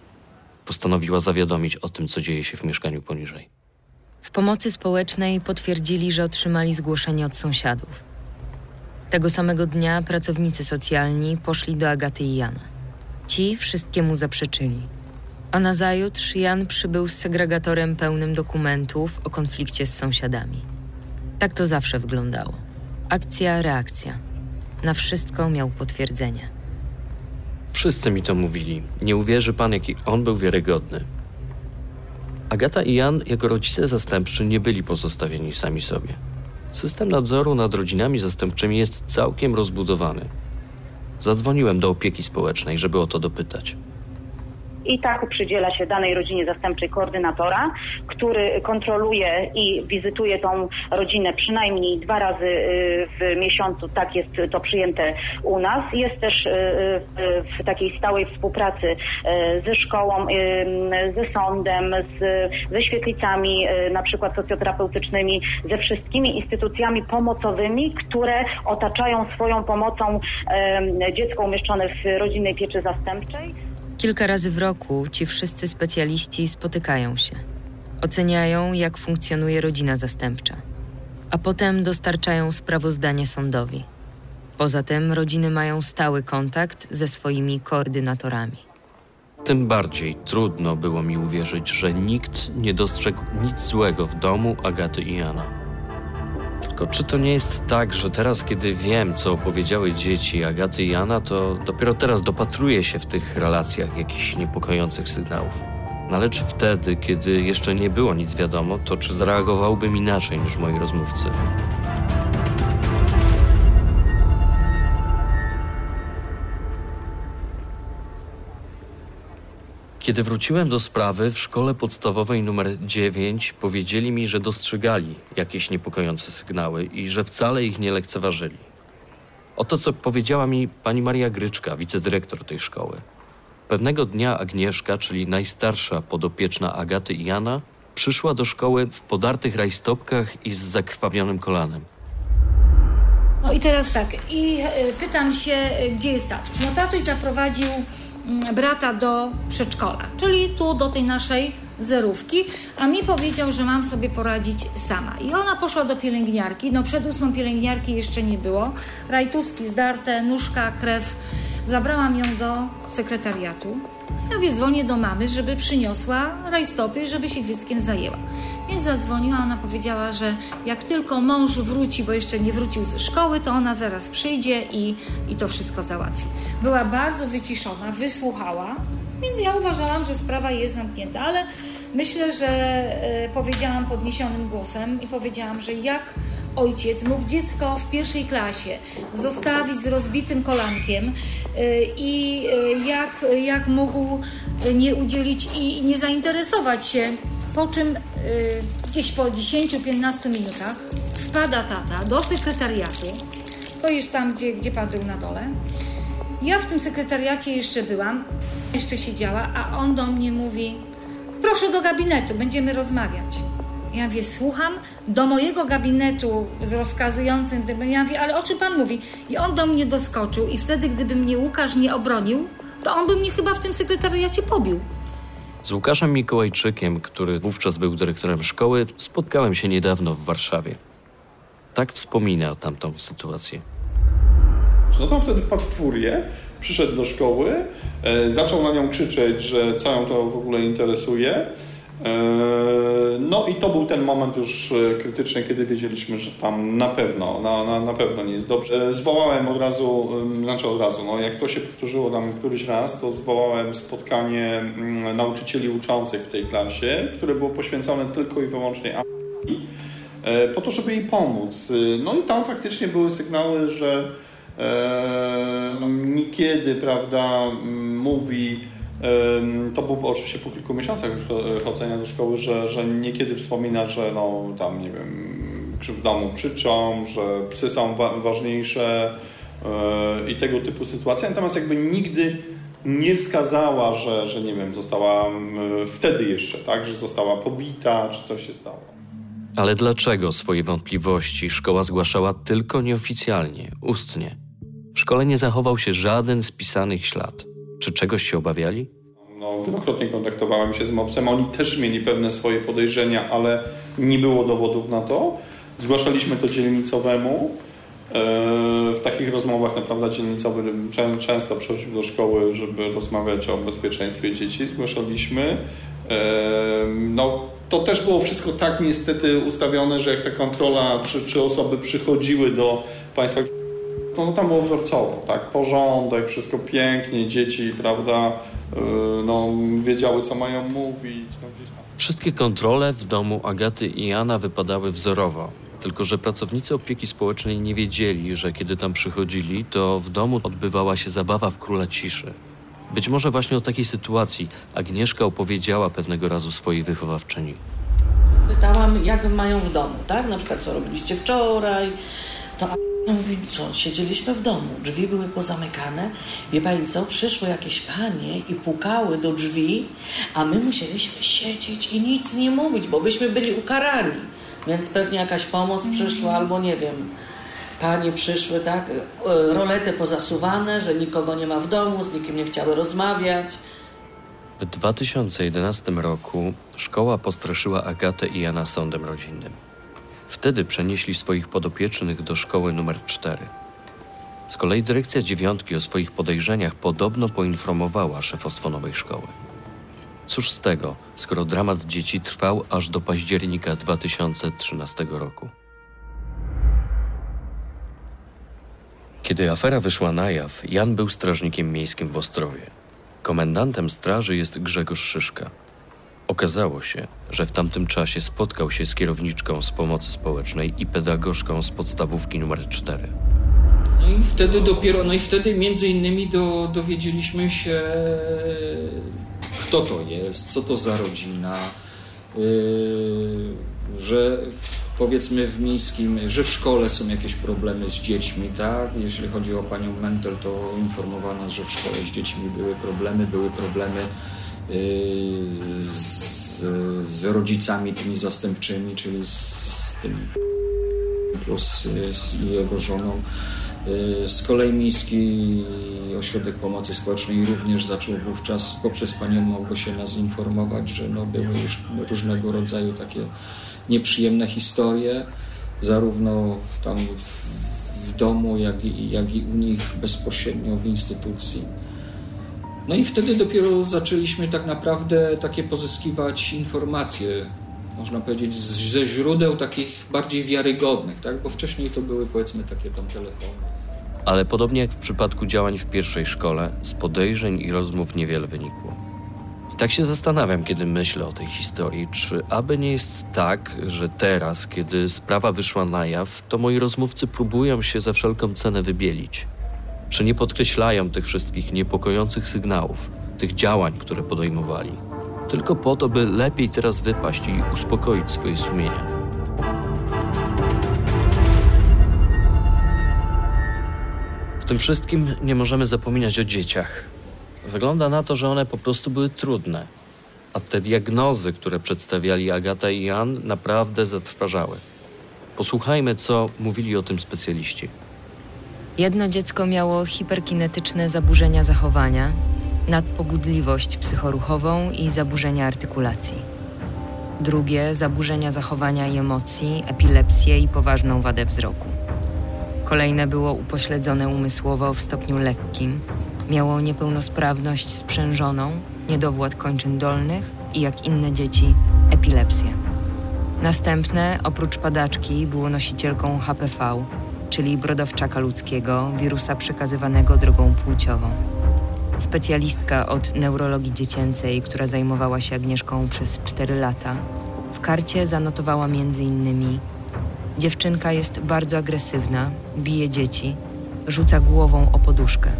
Postanowiła zawiadomić o tym, co dzieje się w mieszkaniu poniżej. W pomocy społecznej potwierdzili, że otrzymali zgłoszenie od sąsiadów. Tego samego dnia pracownicy socjalni poszli do Agaty i Jana. Ci wszystkiemu zaprzeczyli. A nazajutrz Jan przybył z segregatorem pełnym dokumentów o konflikcie z sąsiadami. Tak to zawsze wyglądało. Akcja, reakcja. Na wszystko miał potwierdzenie. Wszyscy mi to mówili. Nie uwierzy pan, jaki on był wiarygodny. Agata i Jan jako rodzice zastępczy nie byli pozostawieni sami sobie. System nadzoru nad rodzinami zastępczymi jest całkiem rozbudowany. Zadzwoniłem do opieki społecznej, żeby o to dopytać i tak przydziela się danej rodzinie zastępczej koordynatora, który kontroluje i wizytuje tą rodzinę przynajmniej dwa razy y, w miesiącu. Tak jest to przyjęte u nas. Jest też y, w takiej stałej współpracy y, ze szkołą, ze sądem, z, ze świetlicami na przykład socjoterapeutycznymi, ze wszystkimi instytucjami pomocowymi, które otaczają swoją pomocą dziecko umieszczone w rodzinnej pieczy zastępczej. Kilka razy w roku ci wszyscy specjaliści spotykają się. Oceniają, jak funkcjonuje rodzina zastępcza, a potem dostarczają sprawozdanie sądowi. Poza tym rodziny mają stały kontakt ze swoimi koordynatorami. Tym bardziej trudno było mi uwierzyć, że nikt nie dostrzegł nic złego w domu Agaty i Jana. Tylko czy to nie jest tak, że teraz, kiedy wiem, co opowiedziały dzieci Agaty i Jana, to dopiero teraz dopatruję się w tych relacjach jakichś niepokojących sygnałów? No ale czy wtedy, kiedy jeszcze nie było nic wiadomo, to czy zareagowałbym inaczej niż moi rozmówcy? Kiedy wróciłem do sprawy, w szkole podstawowej numer 9 powiedzieli mi, że dostrzegali jakieś niepokojące sygnały i że wcale ich nie lekceważyli. Oto co powiedziała mi pani Maria Gryczka, wicedyrektor tej szkoły. Pewnego dnia Agnieszka, czyli najstarsza podopieczna Agaty i Jana, przyszła do szkoły w podartych rajstopkach i z zakrwawionym kolanem. No i teraz tak, i y, pytam się, y, gdzie jest tatuś? No tatuś zaprowadził brata do przedszkola, czyli tu do tej naszej zerówki, a mi powiedział, że mam sobie poradzić sama. I ona poszła do pielęgniarki, no przed ósmą pielęgniarki jeszcze nie było, rajtuski zdarte, nóżka, krew. Zabrałam ją do sekretariatu. Ja więc dzwonię do mamy, żeby przyniosła rajstopy, żeby się dzieckiem zajęła. Więc zadzwoniła, ona powiedziała, że jak tylko mąż wróci, bo jeszcze nie wrócił ze szkoły, to ona zaraz przyjdzie i, i to wszystko załatwi. Była bardzo wyciszona, wysłuchała, więc ja uważałam, że sprawa jest zamknięta, ale myślę, że e, powiedziałam podniesionym głosem i powiedziałam, że jak ojciec mógł dziecko w pierwszej klasie zostawić z rozbitym kolankiem e, i e, jak, jak mógł nie udzielić i nie zainteresować się po czym y, gdzieś po 10-15 minutach wpada tata do sekretariatu. To już tam, gdzie, gdzie pan był na dole. Ja w tym sekretariacie jeszcze byłam, jeszcze siedziała, a on do mnie mówi: Proszę do gabinetu, będziemy rozmawiać. Ja mówię, słucham, do mojego gabinetu z rozkazującym, ja mówię, ale o czym pan mówi? I on do mnie doskoczył i wtedy, gdyby mnie Łukasz nie obronił, to on by mnie chyba w tym sekretariacie pobił. Z Łukaszem Mikołajczykiem, który wówczas był dyrektorem szkoły, spotkałem się niedawno w Warszawie. Tak wspomina o tamtą sytuację. No to wtedy wpadł w furię, przyszedł do szkoły, e, zaczął na nią krzyczeć, że co ją to w ogóle interesuje. E, no i to był ten moment już e, krytyczny, kiedy wiedzieliśmy, że tam na pewno, na, na, na pewno nie jest dobrze. Zwołałem od razu, znaczy od razu, no jak to się powtórzyło tam któryś raz, to zwołałem spotkanie mm, nauczycieli uczących w tej klasie, które było poświęcone tylko i wyłącznie e, po to, żeby jej pomóc. No i tam faktycznie były sygnały, że no, niekiedy, prawda, mówi, to było oczywiście po kilku miesiącach już chodzenia do szkoły, że, że niekiedy wspomina, że no tam, nie wiem, w domu krzyczą, że psy są wa ważniejsze i tego typu sytuacje. Natomiast jakby nigdy nie wskazała, że, że nie wiem, została wtedy jeszcze, tak, że została pobita, czy coś się stało. Ale dlaczego swoje wątpliwości szkoła zgłaszała tylko nieoficjalnie, ustnie? W szkole nie zachował się żaden spisanych ślad. Czy czegoś się obawiali? No, wielokrotnie kontaktowałem się z MOPS-em. Oni też mieli pewne swoje podejrzenia, ale nie było dowodów na to. Zgłaszaliśmy to dzielnicowemu. E, w takich rozmowach naprawdę dzielnicowy często przychodził do szkoły, żeby rozmawiać o bezpieczeństwie dzieci. Zgłaszaliśmy. E, no, to też było wszystko tak niestety ustawione, że jak ta kontrola, czy, czy osoby przychodziły do państwa, no, tam było wzorcowo, tak? Porządek, wszystko pięknie, dzieci, prawda, e, no, wiedziały, co mają mówić. No, Wszystkie kontrole w domu Agaty i Jana wypadały wzorowo. Tylko, że pracownicy opieki społecznej nie wiedzieli, że kiedy tam przychodzili, to w domu odbywała się zabawa w króla ciszy. Być może właśnie o takiej sytuacji Agnieszka opowiedziała pewnego razu swojej wychowawczyni. Pytałam, jak mają w domu, tak? Na przykład, co robiliście wczoraj, to mówi, co, siedzieliśmy w domu, drzwi były pozamykane. Wie pani co, przyszły jakieś panie i pukały do drzwi, a my musieliśmy siedzieć i nic nie mówić, bo byśmy byli ukarani. Więc pewnie jakaś pomoc przyszła, albo nie wiem, panie przyszły, tak, e, rolety pozasuwane, że nikogo nie ma w domu, z nikim nie chciały rozmawiać. W 2011 roku szkoła postraszyła Agatę i Jana sądem rodzinnym. Wtedy przenieśli swoich podopiecznych do szkoły numer 4. Z kolei dyrekcja dziewiątki o swoich podejrzeniach podobno poinformowała szefostwo nowej szkoły. Cóż z tego, skoro dramat dzieci trwał aż do października 2013 roku. Kiedy afera wyszła na jaw, Jan był strażnikiem miejskim w Ostrowie. Komendantem straży jest Grzegorz Szyszka. Okazało się, że w tamtym czasie spotkał się z kierowniczką z pomocy społecznej i pedagogzką z podstawówki numer 4. No i wtedy dopiero, no i wtedy między innymi do, dowiedzieliśmy się kto to jest, co to za rodzina, yy, że powiedzmy w miejskim, że w szkole są jakieś problemy z dziećmi, tak? Jeśli chodzi o panią Mentel, to informowano, że w szkole z dziećmi były problemy, były problemy z, z rodzicami tymi zastępczymi, czyli z tym plus z jego żoną. Y, z kolei Miejski Ośrodek Pomocy Społecznej również zaczął wówczas poprzez panią Małgosię nas informować, że no były już różnego rodzaju takie nieprzyjemne historie, zarówno tam w, w domu, jak i, jak i u nich bezpośrednio w instytucji. No i wtedy dopiero zaczęliśmy tak naprawdę takie pozyskiwać informacje można powiedzieć, ze źródeł takich bardziej wiarygodnych, tak? bo wcześniej to były powiedzmy takie tam telefony. Ale podobnie jak w przypadku działań w pierwszej szkole, z podejrzeń i rozmów niewiele wynikło. I tak się zastanawiam, kiedy myślę o tej historii, czy aby nie jest tak, że teraz, kiedy sprawa wyszła na jaw, to moi rozmówcy próbują się za wszelką cenę wybielić. Czy nie podkreślają tych wszystkich niepokojących sygnałów, tych działań, które podejmowali tylko po to, by lepiej teraz wypaść i uspokoić swoje sumienia. W tym wszystkim nie możemy zapominać o dzieciach. Wygląda na to, że one po prostu były trudne, a te diagnozy, które przedstawiali Agata i Jan, naprawdę zatrważały. Posłuchajmy, co mówili o tym specjaliści. Jedno dziecko miało hiperkinetyczne zaburzenia zachowania, nadpobudliwość psychoruchową i zaburzenia artykulacji. Drugie zaburzenia zachowania i emocji, epilepsję i poważną wadę wzroku. Kolejne było upośledzone umysłowo w stopniu lekkim, miało niepełnosprawność sprzężoną, niedowład kończyn dolnych i jak inne dzieci epilepsję. Następne, oprócz padaczki, było nosicielką HPV, czyli brodowczaka ludzkiego, wirusa przekazywanego drogą płciową. Specjalistka od neurologii dziecięcej, która zajmowała się Agnieszką przez 4 lata, w karcie zanotowała m.in. Dziewczynka jest bardzo agresywna, bije dzieci, rzuca głową o poduszkę.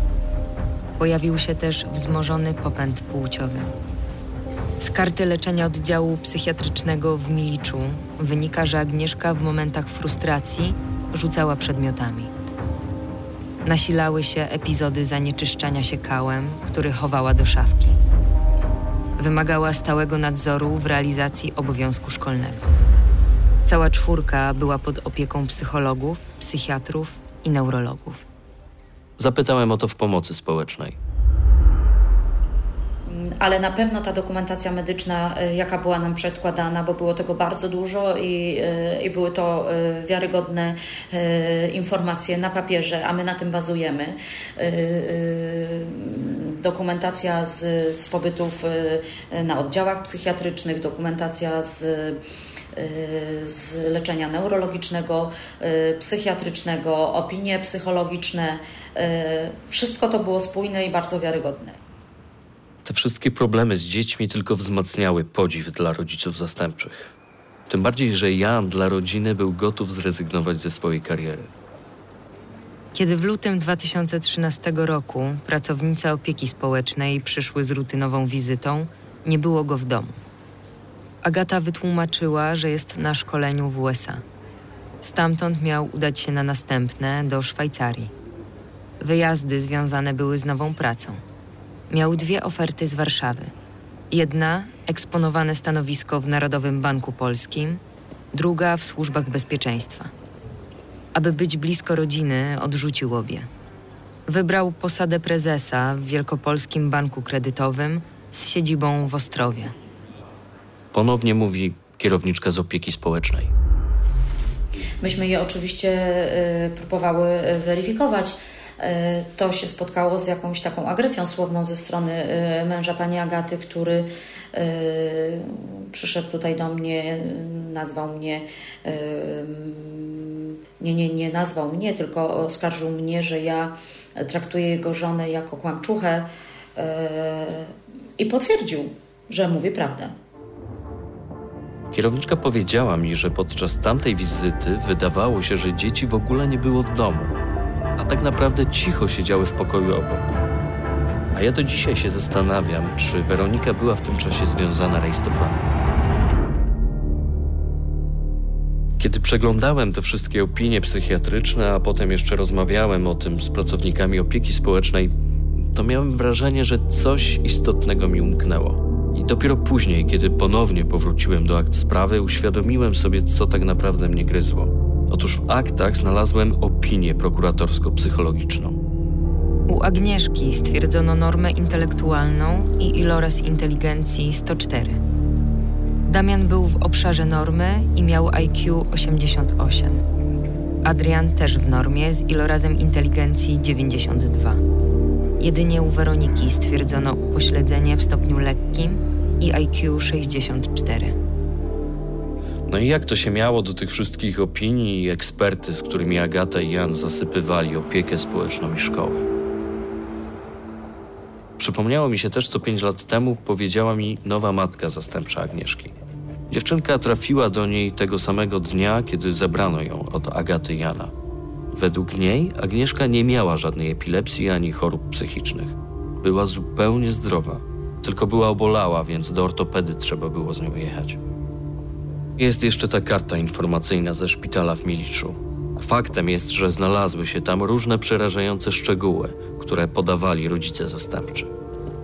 Pojawił się też wzmożony popęd płciowy. Z karty leczenia oddziału psychiatrycznego w Miliczu wynika, że Agnieszka w momentach frustracji rzucała przedmiotami. Nasilały się epizody zanieczyszczania się kałem, który chowała do szafki. Wymagała stałego nadzoru w realizacji obowiązku szkolnego. Cała czwórka była pod opieką psychologów, psychiatrów i neurologów. Zapytałem o to w pomocy społecznej ale na pewno ta dokumentacja medyczna, y, jaka była nam przedkładana, bo było tego bardzo dużo i, y, i były to y, wiarygodne informacje na papierze, a my na tym bazujemy. Dokumentacja z, z pobytów na oddziałach psychiatrycznych, dokumentacja z z leczenia neurologicznego, psychiatrycznego, opinie psychologiczne. Wszystko to było spójne i bardzo wiarygodne. Te wszystkie problemy z dziećmi tylko wzmacniały podziw dla rodziców zastępczych. Tym bardziej, że Jan dla rodziny był gotów zrezygnować ze swojej kariery. Kiedy w lutym 2013 roku pracownice opieki społecznej przyszły z rutynową wizytą, nie było go w domu. Agata wytłumaczyła, że jest na szkoleniu w USA. Stamtąd miał udać się na następne do Szwajcarii. Wyjazdy związane były z nową pracą miał dwie oferty z Warszawy. Jedna eksponowane stanowisko w Narodowym Banku Polskim, druga w służbach bezpieczeństwa. Aby być blisko rodziny, odrzucił obie. Wybrał posadę prezesa w Wielkopolskim Banku Kredytowym z siedzibą w Ostrowie. Ponownie mówi kierowniczka z opieki społecznej. Myśmy je oczywiście y, próbowały weryfikować E, to się spotkało z jakąś taką agresją słowną ze strony e, męża pani Agaty, który e, przyszedł tutaj do mnie, nazwał mnie, nie, nie, nie nazwał mnie, tylko oskarżył mnie, że ja traktuję jego żonę jako kłamczuchę i potwierdził, że mówi prawdę. Kierowniczka powiedziała mi, że podczas tamtej wizyty wydawało się, że dzieci w ogóle nie było w domu a tak naprawdę cicho siedziały w pokoju obok. A ja do dzisiaj się zastanawiam, czy Weronika była w tym czasie związana rejstoplanem. Kiedy przeglądałem te wszystkie opinie psychiatryczne, a potem jeszcze rozmawiałem o tym z pracownikami opieki społecznej, to miałem wrażenie, że coś istotnego mi umknęło. I dopiero później, kiedy ponownie powróciłem do akt sprawy, uświadomiłem sobie, co tak naprawdę mnie gryzło. Otóż w aktach znalazłem opinię prokuratorsko-psychologiczną. U Agnieszki stwierdzono normę intelektualną i iloraz inteligencji 104. Damian był w obszarze normy i miał IQ 88. Adrian też w normie z ilorazem inteligencji 92. Jedynie u Weroniki stwierdzono upośledzenie w stopniu lekkim i IQ 64. No i jak to się miało do tych wszystkich opinii i eksperty, z którymi Agata i Jan zasypywali opiekę społeczną i szkoły? Przypomniało mi się też, co pięć lat temu powiedziała mi nowa matka zastępcza Agnieszki. Dziewczynka trafiła do niej tego samego dnia, kiedy zebrano ją od Agaty Jana. Według niej Agnieszka nie miała żadnej epilepsji ani chorób psychicznych. Była zupełnie zdrowa, tylko była obolała, więc do ortopedy trzeba było z nią jechać. Jest jeszcze ta karta informacyjna ze szpitala w Miliczu. Faktem jest, że znalazły się tam różne przerażające szczegóły, które podawali rodzice zastępczy.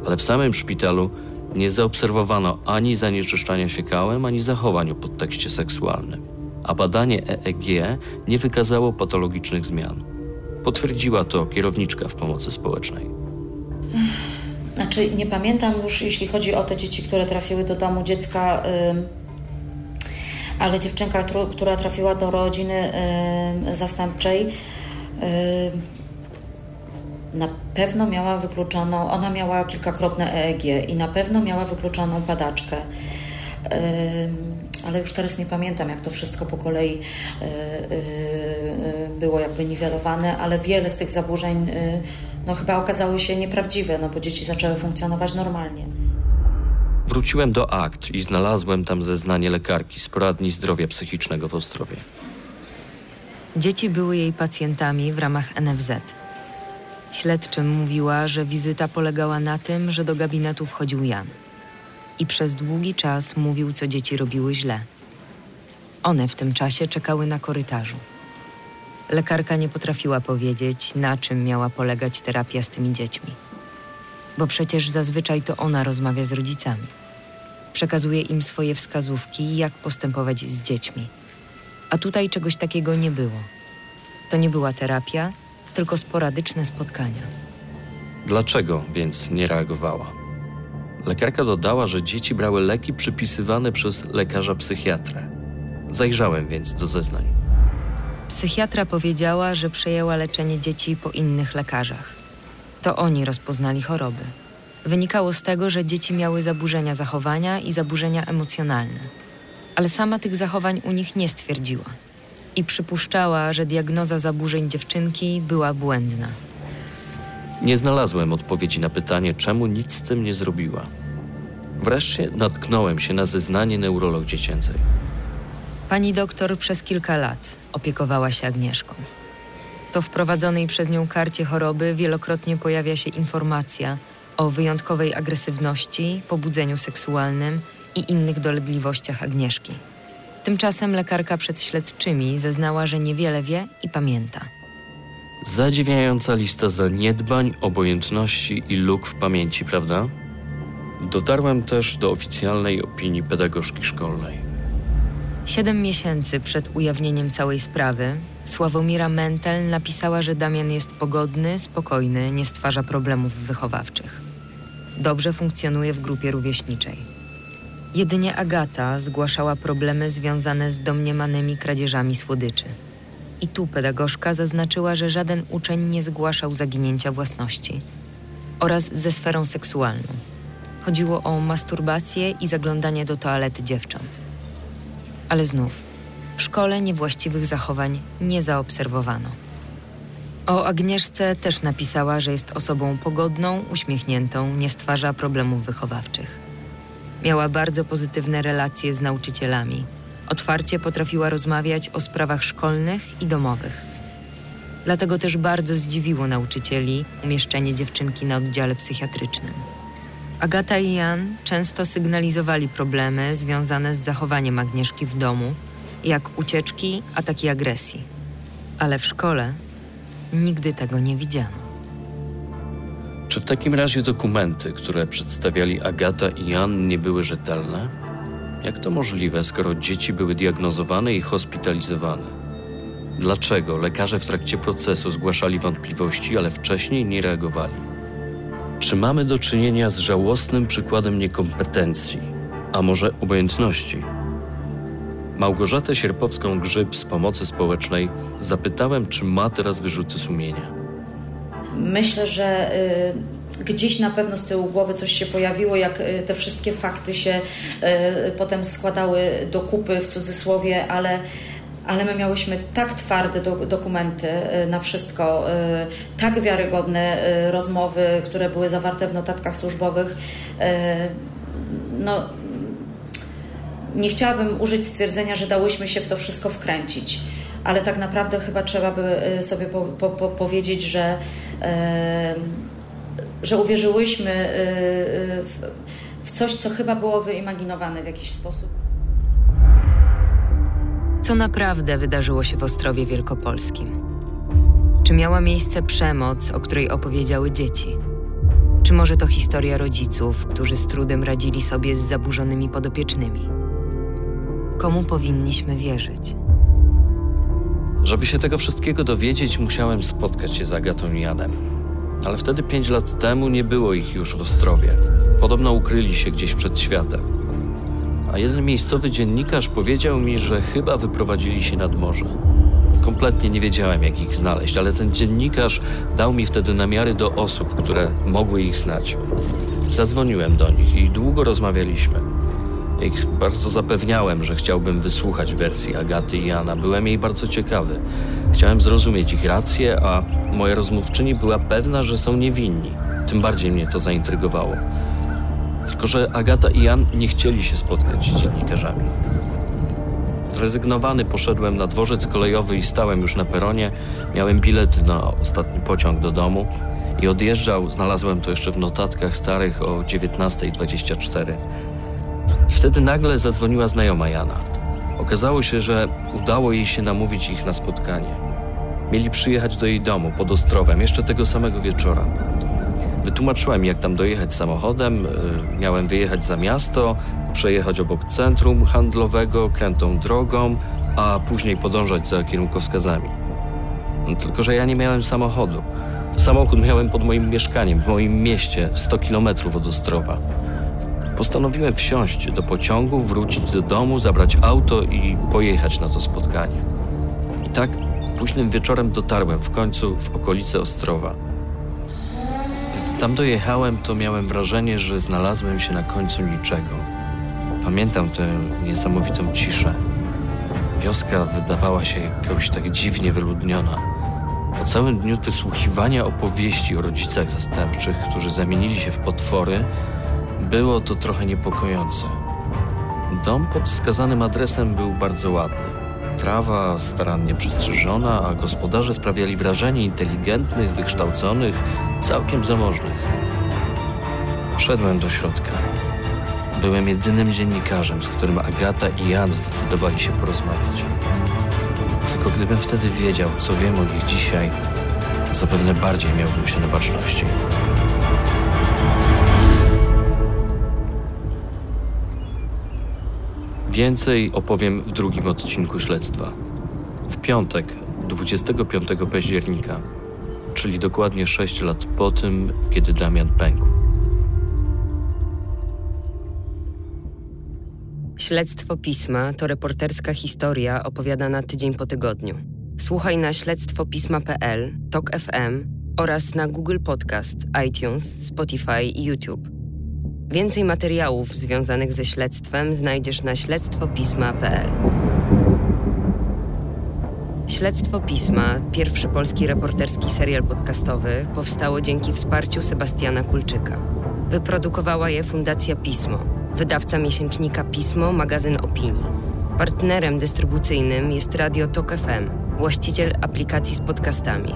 Ale w samym szpitalu nie zaobserwowano ani zanieczyszczania się kałem, ani zachowań o podtekście seksualnym. A badanie EEG nie wykazało patologicznych zmian. Potwierdziła to kierowniczka w pomocy społecznej. Znaczy, nie pamiętam już, jeśli chodzi o te dzieci, które trafiły do domu dziecka. Yy ale dziewczynka, która trafiła do rodziny zastępczej, na pewno miała wykluczoną, ona miała kilkakrotne EEG i na pewno miała wykluczoną padaczkę. Ale już teraz nie pamiętam, jak to wszystko po kolei e, e, było jakby niwelowane, ale wiele z tych zaburzeń e, no, chyba okazały się nieprawdziwe, no bo dzieci zaczęły funkcjonować normalnie. Wróciłem do akt i znalazłem tam zeznanie lekarki z poradni zdrowia psychicznego w Ostrowie. Dzieci były jej pacjentami w ramach NFZ. Śledczym mówiła, że wizyta polegała na tym, że do gabinetu wchodził Jan. I przez długi czas mówił, co dzieci robiły źle. One w tym czasie czekały na korytarzu. Lekarka nie potrafiła powiedzieć, na czym miała polegać terapia z tymi dziećmi. Bo przecież zazwyczaj to ona rozmawia z rodzicami. Przekazuje im swoje wskazówki, jak postępować z dziećmi. A tutaj czegoś takiego nie było. To nie była terapia, tylko sporadyczne spotkania. Dlaczego więc nie reagowała? Lekarka dodała, że dzieci brały leki przypisywane przez lekarza psychiatrę. Zajrzałem więc do zeznań. Psychiatra powiedziała, że przejęła leczenie dzieci po innych lekarzach. To oni rozpoznali choroby. Wynikało z tego, że dzieci miały zaburzenia zachowania i zaburzenia emocjonalne. Ale sama tych zachowań u nich nie stwierdziła. I przypuszczała, że diagnoza zaburzeń dziewczynki była błędna. Nie znalazłem odpowiedzi na pytanie, czemu nic z tym nie zrobiła. Wreszcie natknąłem się na zeznanie neurolog dziecięcej. Pani doktor przez kilka lat opiekowała się Agnieszką. To w prowadzonej przez nią karcie choroby wielokrotnie pojawia się informacja o wyjątkowej agresywności, pobudzeniu seksualnym i innych dolegliwościach Agnieszki. Tymczasem lekarka przed śledczymi zeznała, że niewiele wie i pamięta. Zadziwiająca lista zaniedbań, obojętności i luk w pamięci, prawda? Dotarłem też do oficjalnej opinii pedagogzki szkolnej. Siedem miesięcy przed ujawnieniem całej sprawy Sławomira Mentel napisała, że Damian jest pogodny, spokojny, nie stwarza problemów wychowawczych. Dobrze funkcjonuje w grupie rówieśniczej. Jedynie Agata zgłaszała problemy związane z domniemanymi kradzieżami słodyczy. I tu pedagogzka zaznaczyła, że żaden uczeń nie zgłaszał zaginięcia własności oraz ze sferą seksualną. Chodziło o masturbację i zaglądanie do toalety dziewcząt. Ale znów, szkole niewłaściwych zachowań nie zaobserwowano. O Agnieszce też napisała, że jest osobą pogodną, uśmiechniętą, nie stwarza problemów wychowawczych. Miała bardzo pozytywne relacje z nauczycielami. Otwarcie potrafiła rozmawiać o sprawach szkolnych i domowych. Dlatego też bardzo zdziwiło nauczycieli umieszczenie dziewczynki na oddziale psychiatrycznym. Agata i Jan często sygnalizowali problemy związane z zachowaniem Agnieszki w domu, jak ucieczki, ataki agresji. Ale w szkole nigdy tego nie widziano. Czy w takim razie dokumenty, które przedstawiali Agata i Jan, nie były rzetelne? Jak to możliwe, skoro dzieci były diagnozowane i hospitalizowane? Dlaczego lekarze w trakcie procesu zgłaszali wątpliwości, ale wcześniej nie reagowali? Czy mamy do czynienia z żałosnym przykładem niekompetencji, a może obojętności? Małgorzatę Sierpowską-Grzyb z Pomocy Społecznej zapytałem, czy ma teraz wyrzuty sumienia. Myślę, że y, gdzieś na pewno z tyłu głowy coś się pojawiło, jak y, te wszystkie fakty się y, potem składały do kupy w cudzysłowie, ale ale my miałyśmy tak twarde do, dokumenty na wszystko, tak wiarygodne rozmowy, które były zawarte w notatkach służbowych. No, nie chciałabym użyć stwierdzenia, że dałyśmy się w to wszystko wkręcić, ale tak naprawdę chyba trzeba by sobie po, po, po powiedzieć, że że uwierzyłyśmy y, y, w coś, co chyba było wyimaginowane w jakiś sposób. Co naprawdę wydarzyło się w Ostrowie Wielkopolskim? Czy miała miejsce przemoc, o której opowiedziały dzieci? Czy może to historia rodziców, którzy z trudem radzili sobie z zaburzonymi podopiecznymi? Komu powinniśmy wierzyć? Żeby się tego wszystkiego dowiedzieć, musiałem spotkać się z Agatą i Janem. Ale wtedy pięć lat temu nie było ich już w Ostrowie. Podobno ukryli się gdzieś przed światem. A jeden miejscowy dziennikarz powiedział mi, że chyba wyprowadzili się nad morze. Kompletnie nie wiedziałem, jak ich znaleźć, ale ten dziennikarz dał mi wtedy namiary do osób, które mogły ich znać. Zadzwoniłem do nich i długo rozmawialiśmy. Ich bardzo zapewniałem, że chciałbym wysłuchać wersji Agaty i Jana. Byłem jej bardzo ciekawy. Chciałem zrozumieć ich rację, a moja rozmówczyni była pewna, że są niewinni. Tym bardziej mnie to zaintrygowało. Tylko, że Agata i Jan nie chcieli się spotkać z dziennikarzami. Zrezygnowany poszedłem na dworzec kolejowy i stałem już na peronie. Miałem bilet na ostatni pociąg do domu i odjeżdżał, znalazłem to jeszcze w notatkach starych o 19.24. Wtedy nagle zadzwoniła znajoma Jana. Okazało się, że udało jej się namówić ich na spotkanie. Mieli przyjechać do jej domu pod Ostrowem jeszcze tego samego wieczora. Wytłumaczyłem, jak tam dojechać samochodem. y, Miałem wyjechać za miasto, przejechać obok centrum handlowego, krętą drogą, a później podążać za kierunkowskazami. Tylko, że ja nie miałem samochodu. Samochód miałem pod moim mieszkaniem, w moim mieście, 100 kilometrów od Ostrowa. Postanowiłem wsiąść do pociągu, wrócić do domu, zabrać auto i pojechać na to spotkanie. I tak późnym wieczorem dotarłem w końcu w okolice Ostrowa. Gdy tam dojechałem, to miałem wrażenie, że znalazłem się na końcu niczego. Pamiętam tę niesamowitą ciszę. Wioska wydawała się jakoś tak dziwnie wyludniona. Po całym dniu wysłuchiwania opowieści o rodzicach zastępczych, którzy zamienili się w potwory, było to trochę niepokojące. Dom pod wskazanym adresem był bardzo ładny. Trawa starannie przystrzyżona, a gospodarze sprawiali wrażenie inteligentnych, wykształconych, całkiem zamożnych. Wszedłem do środka. Byłem jedynym dziennikarzem, z którym Agata i Jan zdecydowali się porozmawiać. Tylko gdybym wtedy wiedział, co wiem o nich dzisiaj, zapewne bardziej miałbym się na baczności. Więcej opowiem w drugim odcinku śledztwa. W piątek, 25 października, czyli dokładnie 6 lat po tym, kiedy Damian pękł. Śledztwo Pisma to reporterska historia opowiadana tydzień po tygodniu. Słuchaj na śledztwopisma.pl, TOK FM oraz na Google Podcast, iTunes, Spotify i YouTube. Więcej materiałów związanych ze śledztwem znajdziesz na śledztwopisma.pl. Śledztwo Pisma, pierwszy polski reporterski serial podcastowy, powstało dzięki wsparciu Sebastiana Kulczyka. Wyprodukowała je Fundacja Pismo, wydawca miesięcznika Pismo, magazyn opinii. Partnerem dystrybucyjnym jest Radio Tok FM, właściciel aplikacji z podcastami.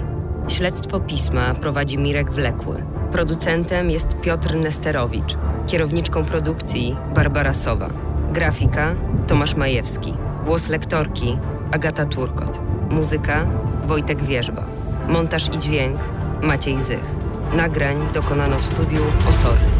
Śledztwo Pisma prowadzi Mirek Wlekły. Producentem jest Piotr Nesterowicz. Kierowniczką produkcji Barbara Sowa. Grafika Tomasz Majewski. Głos lektorki Agata Turkot. Muzyka Wojtek Wierzba. Montaż i dźwięk Maciej Zych. Nagrań dokonano w studiu Osorny.